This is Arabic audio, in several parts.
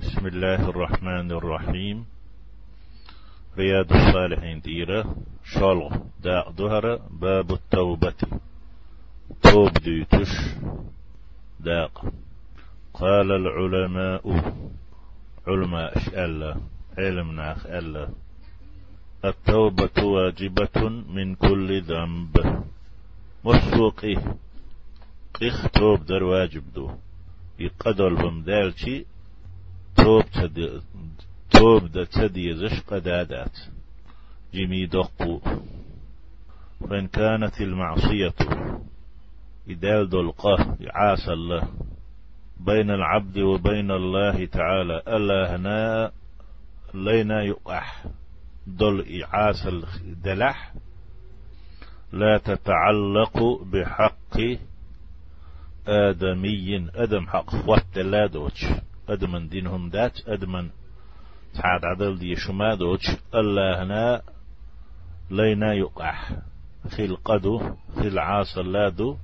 بسم الله الرحمن الرحيم. رياض الصالحين ديرة شالغ داق دهر باب التوبة. توب ديتش داق. قال العلماء علماء ألا علم ناخ ألا. التوبة واجبة من كل ذنب. مسوقي قيخ توب در واجب دو. يقدر دالشي توب تد توب دا تدي زش قدادات جمي دقو فإن كانت المعصية إدال دلقه عاس الله. بين العبد وبين الله تعالى ألا هنا لينا يقح دل إعاس الدلح. لا تتعلق بحق آدمي أدم حق خوات لا دوتش أدمن دينهم دات أدمن. تعاد عدل دي شما دوتش الله هنا لينا يقح في القدو في العاص اللادو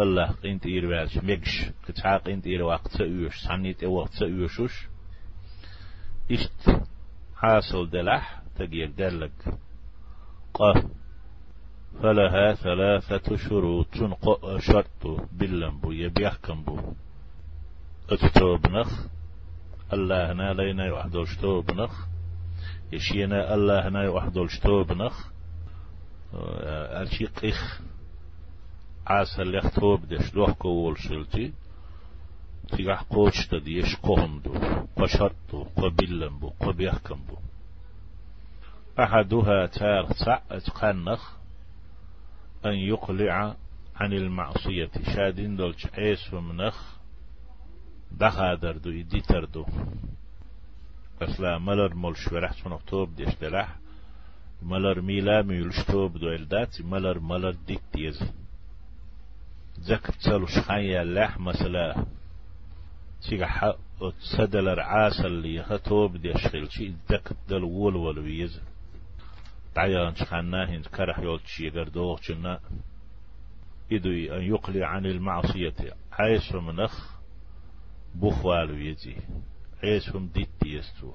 الله قينت إير بالش ميكش كتعا قينت إير وقت سأيوش سعنيت وقت سأيوشوش إشت حاصل دلح تجيك دلك. قف فلها ثلاثة شروط. شرط. باللمبو يبيحكم بو اتتوب نخ الله هنا لينا يوحدو شتوب نخ يشينا الله هنا يوحدو شتوب نخ الشي قيخ عاس اللي اختوب دش دوح كول شلتي. تيجح قوش تديش قهم دو قشرتو قبلن بو قبيحكم بو أحدها تار سع اتقنخ أن يقلع عن المعصية شادين دولش عيس ومنخ دخادر دو يديتر دو أصلا ملر ملش ورح سنو توب ديش دلح ملر ميلا ميلش توب دو الدات ملر ملر ديك ديز زكب تسالو شخايا اللح مثلا تيجا حق سدلر عاسل اللي يخطوب ديش خيلشي زكب دل ول ول ويز تعيان شخانا هند كرح يولتشي يقر دوغ إدو أن يقلي عن المعصية عيش منخ. بوخوالو يجي. عيس هم ديت يستو.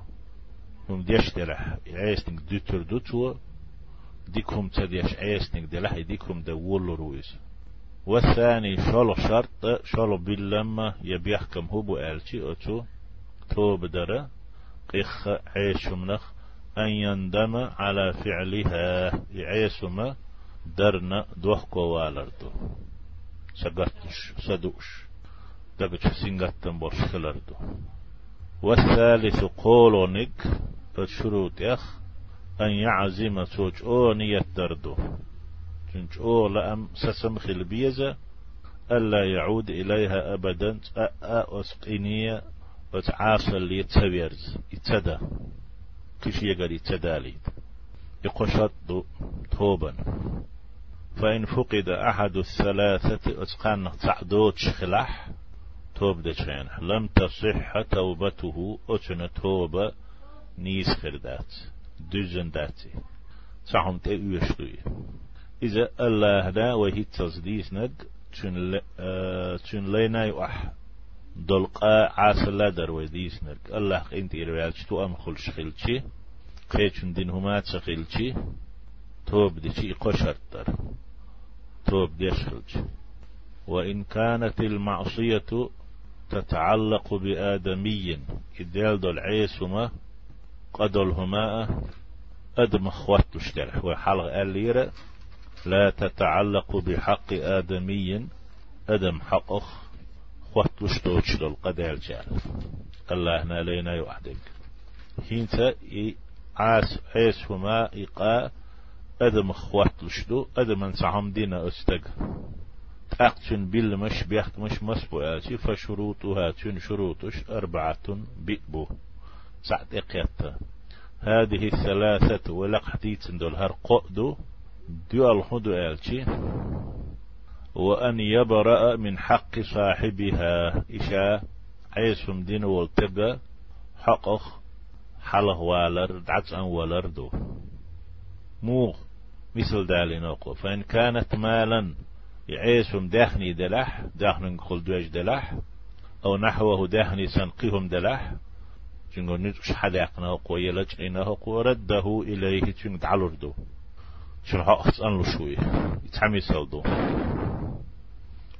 هم ديشترح عيسنك دوتر دوتو. ديكهم تديش عيسنك دلح. ديكهم دول رويس. والثاني شلو شرط. شلو باللمة يبيحكم هو آلتي أتو. توب درا قيخ عيش منخ أن يندم على فعلها. يعيسما درنا دوحكو والردو سقرتش. سدوش. دقش سنغتن برش خلردو. والثالث قولونك الشروط يخ أن يعزم توج أو نيتردو تنج أو لأم سسم خلبيزة ألا يعود إليها أبدا أأ أسقينية وتعاصل ليتسويرز يتسدى. كش يقال يتسدالي يقشط توبا. فإن فقد أحد الثلاثة أتقان تعدوتش خلاح توب دچين لم تصح توبته أتنا توبة نيس خردات. دجن داتي. صحهم تأويشلوي إذا الله دا وهي تصديس نج تشن تشن لينا يوح. دلقا عاسل در وديس نج الله انت إروال تو أم خل شخلشي قيتشن دين هما تشخلشي توب دي قشر در توب ديشخلشي وإن كانت المعصية تتعلق بآدمي. إدال دول عيسما قدلهما أدم أخوات تشترح وحلق الليرة لا تتعلق بحق آدمي. أدم حق أخ خوات تشتوش دول قدال جال الله هنا لينا يوحدك هينتا عاس عيسهما إقاء أدم أخوات تشتو أدم أنسعهم دينا أستق تأقتن بيل مش بيحت مش مسبوعاتي فشروطها تن شروطش؟ أربعة بئبو سعد إقيتا هذه الثلاثة ولق حديث دول. هر قؤدو دو الحدو آلتي وأن يبرأ من حق صاحبها. إشاء عيسهم دين والتقى حقه حله والر دعت أن ولردو مو مثل دالي نوقو فإن كانت مالا يعيسهم داخني دلح داخن خل دوج دلح أو نحوه داخني سنقيهم دلح جنگو نتش حداقنا قوي لجقنا ورده إليه جنگ دعلردو شن حقص أنلو شوي. يتحمي سلدو.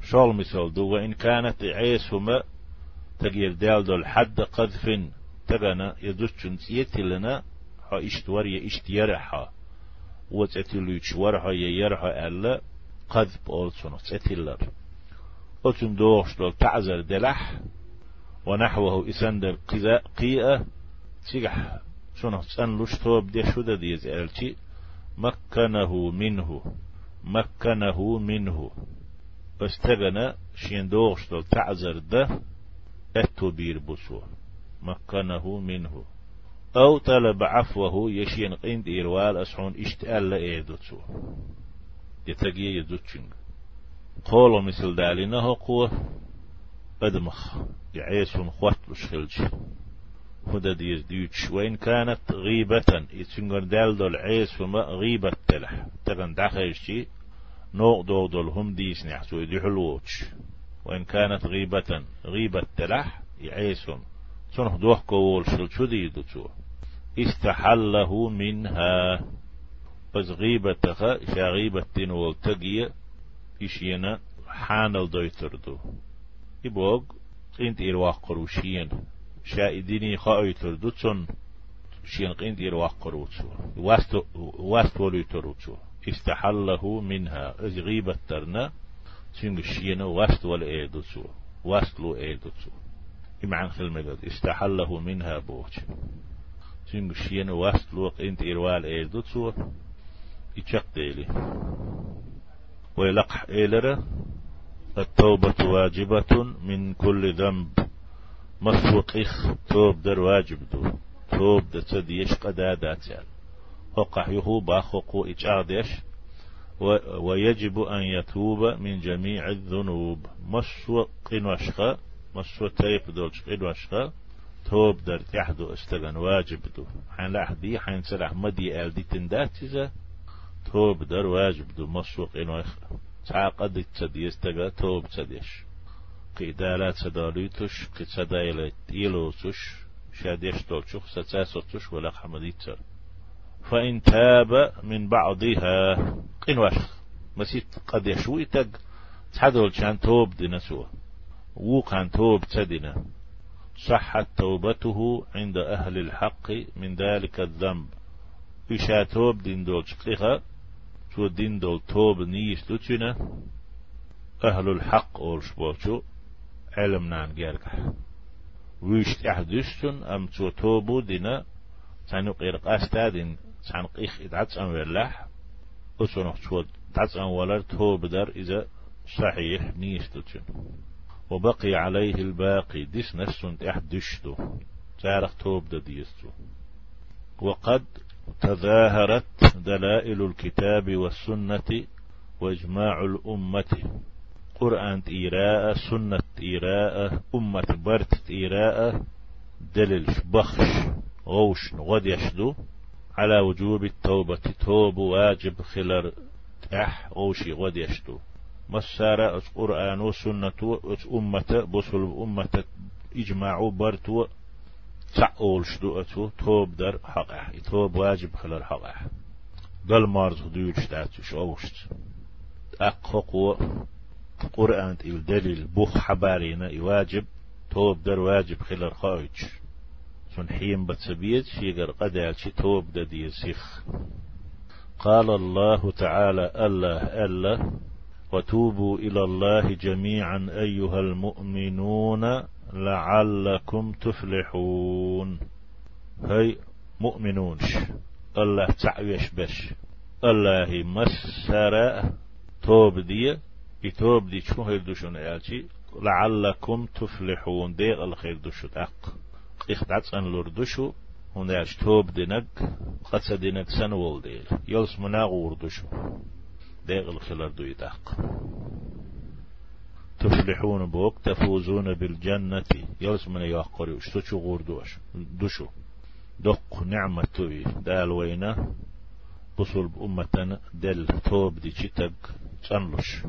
شول مسلدو وإن كانت عيسهما تغير دال دول حد قذف تغنى يدوشن سيتلنا ها اشتور يا اشتيرها وتأتلوش ورها يرها ألا. قذف أولسون تأتلر أتن دوغش دول تعزر دلح ونحوه إسندر قيئة تيجح شنو؟ تسألوش توب دي شودة دي زالتي مكنه منه مكنه منه. استغنى شين دوغش دول تعزر ده أتو بير بسو مكنه منه. أو طلب عفوه يشين قند إيروال أسحون إشتأل إيدوتسو يتقي يدوتشنغ. قولو مثل دالينه قوة أدمخ يعيسون خواتلوش خلج هدا ديز ديوتش. وإن كانت غيبة يتسنغر دال دول عيس فما غيبة تلح. تغن دخيشتي نوق دو دول هم ديس نحسو يدي حلوش وإن كانت غيبة غيبة تلح يعيسون سنح دوح كوول شل شو دي دوتسو استحله منها. بس غيبة تخا إشا غيبة تنول تقية إشينا حانل دويتردو. إبوغ قينت إرواق قروشين. شائديني خاوي تردوتسون شين قينت إرواق قروتسو واستو واستو ليتروتسو استحله منها. إذ غيبة ترنا سينغ شينا واست ولا إيدوتسو واستلو إيدوتسو إمعن خلمة استحله منها بوش سينغ شينا واستلو قينت إروال إيدوتسو يشق ديلي ويلقح إيلرا التوبة واجبة من كل ذنب. مسوق إخ توب در واجب دو. توب در تدي يشق دادات يعني. وقح يهو باخوقو إجادش ويجب أن يتوب من جميع الذنوب. مسوق قنوشخة مسوق تيب دولش قنوشخة توب در تحدو استغن واجب دو. حين لحدي حين سلح مدي آل دي تنداتيزة توب در واجب دو مسوق قنوشخة تعاقد تسدي استغا توب تسديش. قيدالات سداليتوش قد سدايلت إيلوتوش شاديش دولشوخ ستاسوتوش ولا حمديتر فإن تاب من بعضها قنواش مسيت قد يشوي تق تحدول كان توب دينا سوا. وكان توب تدنا صحت توبته عند أهل الحق من ذلك الذنب. إشا توب دين دول شقيقة تو دين دول توب نيش لتنا أهل الحق أول شبوشو علم نان جاركح ويشت أحدثتن أم تو توبو دينا تانو قيرق أستادين تان قيخ إدعتس أم ورلح أسونح شود دعتس أم ولر توب در إذا صحيح نيستوتن وبقي عليه الباقي ديس نسون أحدثتو تارخ توب دا ديستو وقد تظاهرت دلائل الكتاب والسنة وإجماع الأمة. قرآن إيراء سنة إيراء أمة برت إيراء دليل بخش غوش غد يشدو. على وجوب التوبة توب واجب خلر تح غوشي غد يشدو. مسارة قرآن وسنة أمة بصل أمة إجماع برتو تعول شدو أتو توب در حقه. توب واجب خلر حقه. قال مارز هدوش تاتوش أوشت أقوى قرآن إل دليل بوخ حبارينا يواجب توب در واجب خلر خايج سن حيم بتسبيت شيغر قدال شي توب دا دي سيخ قال الله تعالى الله ألا وتوبوا إلى الله جميعا أيها المؤمنون. لعلكم تفلحون. هاي مؤمنونش الله تعويش بش. الله مسر توب دي يتوب دي شو هير دوشون ايالشي لعلكم تفلحون. ديغ الخير دوشو تاق. اختعت أن لردوشو هون ياش توب دينك قصة دينك سنوول ديل يلس مناغور دوشو. ديغ الخير دو يتاق تفلحون بوك تفوزون بالجنة. يلس من يوقري اشتوشو غور دوش دوشو دق نعمة توي. دال وينا بصل بأمتنا دل توب دي چتك تنلش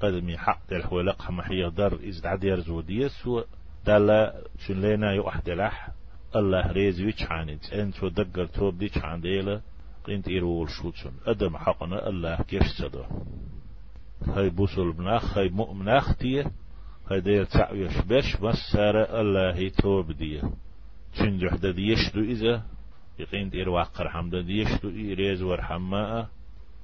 قدمي حق دل حولق حمحي در. إز عدير زوديس و دل شن لنا يوحد لح. الله ريزويتش عانيت انتو دقر توب عن ديلا قنت إيرول شوتسون أدم حقنا الله كيش صدو هاي بوسل بناخ هاي مؤمناخ تيه هاي دير تعويش بش مسارة الله توب دية. شنجح دا ديشدو إذا؟ يقين دير واقر حمد ديشدو إيريز ورحماء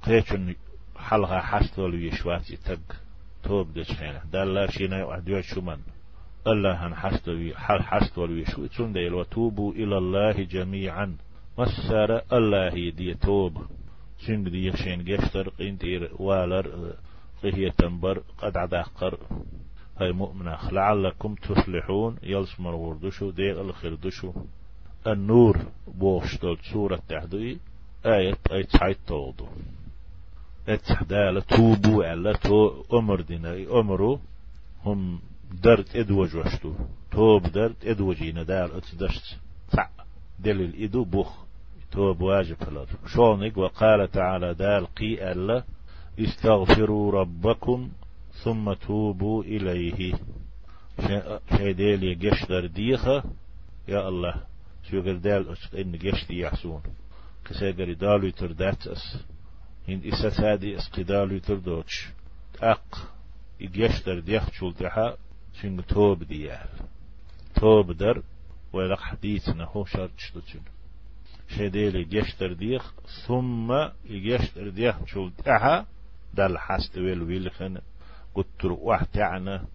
قيتشن حلقة حستول يشواتي تق. توب ديش خينه دالا شينا وحديو شمان الله هن حستوي حل حستول يشو تون ديل وتوبوا إلى الله جميعا. مسار الله يدي توب. شنگ دي يخشين جشتر قين دير والر قهية تنبر قد عداقر. هاي مؤمنة لعلكم تفلحون. يلس مرور دشو ديغ الخير دشو النور بوشتل سورة تحدي آية آية حيث توضو اتحدال توبو على تو أمر دينا أمرو. هم درت إدوج وشتو. توب درت ادوجينا دال أتدشت. تع دليل إدو بوخ. توب واجب فلر شونك وقال تعالى دال قي ألا استغفروا ربكم ثم توبوا إليه. شيء ديل يجشدر ديخة يا الله قال دال إن جشت يحسون كسيقر دالو يتردات أس هند إسا سادي أس قدالو يتردوش أق يجشدر ديخ شلتها شنگ توب ديال توب در ولق حديثنا هو شرط شتوچن شديل يجشتر ديخ ثم يجشتر ديخ شلتها دل حست ويل ويلخن قطر وحتعنا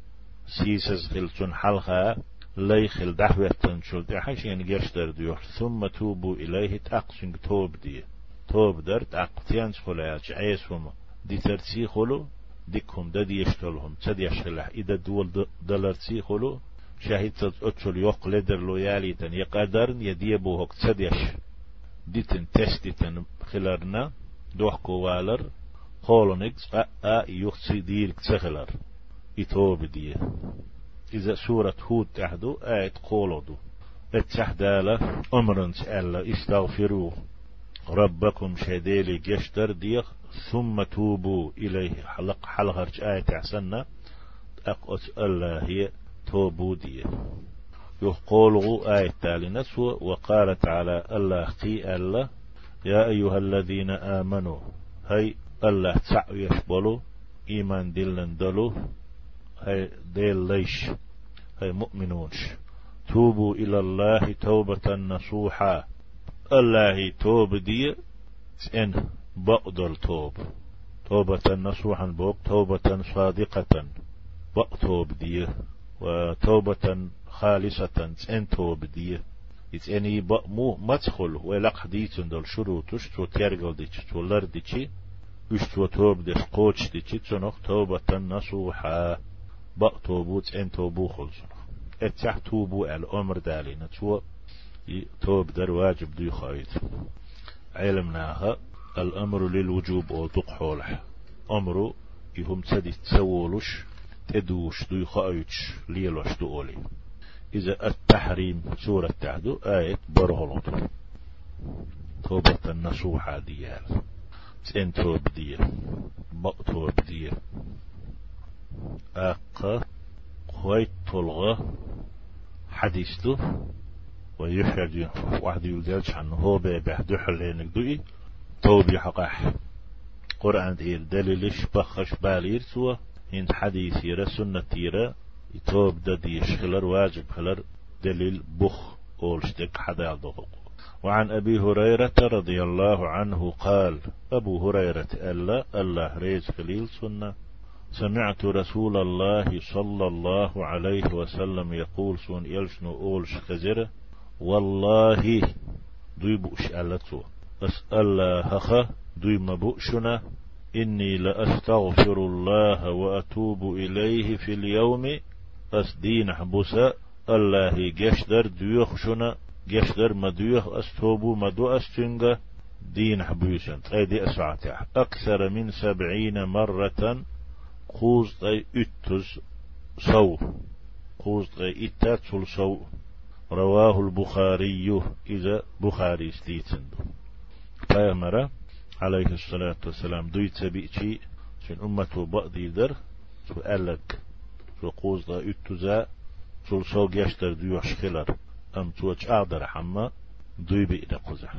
سيسز خلتون حلقة ليخل دعوة تنشل دي حيش يعني جشتر ديوح ثم توبوا إليه تأقسن توب دي توب در تأقتيان سخلايات عيس وما دي ترسي خلو؟ ديكهم دا دي يشتلهم تد يشتلح إذا دول دلر تسي خلو؟ شاهد تد أتشل يوق لدر لويالي تن يقدرن يديبو هك تد يش ديتن تستي تن خلرنا دوحكو والر قولنكس أأ يخصي دير تسخلر إتوب دي إذا سورة هود تحدو آية قولدو اتحدالة أمرنس ألا استغفروا ربكم شديلي جشتر ديخ ثم توبوا إليه حلق حلقرج آية تحسنا أقوت الله هي توبوا دي يقولوا آية تالي نسوة وقال تعالى الله قي الله يا أيها الذين آمنوا هاي الله تعو يشبلو إيمان دلن دلو هاي ديل ليش هاي مؤمنونش. توبوا إلى الله توبة نصوحا. الله توب دي إن بقدر توب. توبة نصوحا بوك توبة صادقة. بقتوب دي وتوبة خالصة. إن توب دي. إتاني مو مدخل ولق حديث دول شروطش تو تيرغل ديش تو لرديشي اشتو توب ديش قوش ديشي تنخ توبة نصوحا بقتوبوت إن توبو خلصنخ اتح توبو الأمر دالينا تو توب در واجب دي خايد علمناها الأمر للوجوب أو تقحولح أمرو يهم تدي تسولش تدوش دي خايتش ليلوش دولي إذا التحريم سورة تعدو آية برهلط توبة النصوحة ديال. تين توب ديال مقتوب ديال أقا خويت طلغة حديثته ويحيى واحد يقولش عنه هو بيحدو حلينك دوئي توبي حقاح. قرآن دير دليلش بخش بالير سوا. هند حديث يرى سنة يرى. يتوب دا ديش خلر واجب خلر. دليل بخ أولشتك حدا دغق وعن أبي هريرة رضي الله عنه قال أبو هريرة ألا الله ريز خليل سنة. سمعت رسول الله صلى الله عليه وسلم يقول سون يلشنو أولش خزر والله دوي بؤش ألتو أسأل هخا دوي مبؤشنا إني لأستغفر الله وأتوب إليه في اليوم. أسدين حبسا الله جشدر ديوخشنا جشدر مديوخ أستوبو مدو أستنغ دين حبوسن أيدي أسعتها أكثر من سبعين مرة خوز أي اتز صو خوز أي اتاتل صو رواه البخاري إذا بخاري ستيتندو پیغمبر عليه الصلاة والسلام دوي تبيتي شن أمته بقدي در شو ألق شو قوز دا اتزا شو سوق يشتر ديوش خلر. أم توش أقدر حما دوي بإلى قزع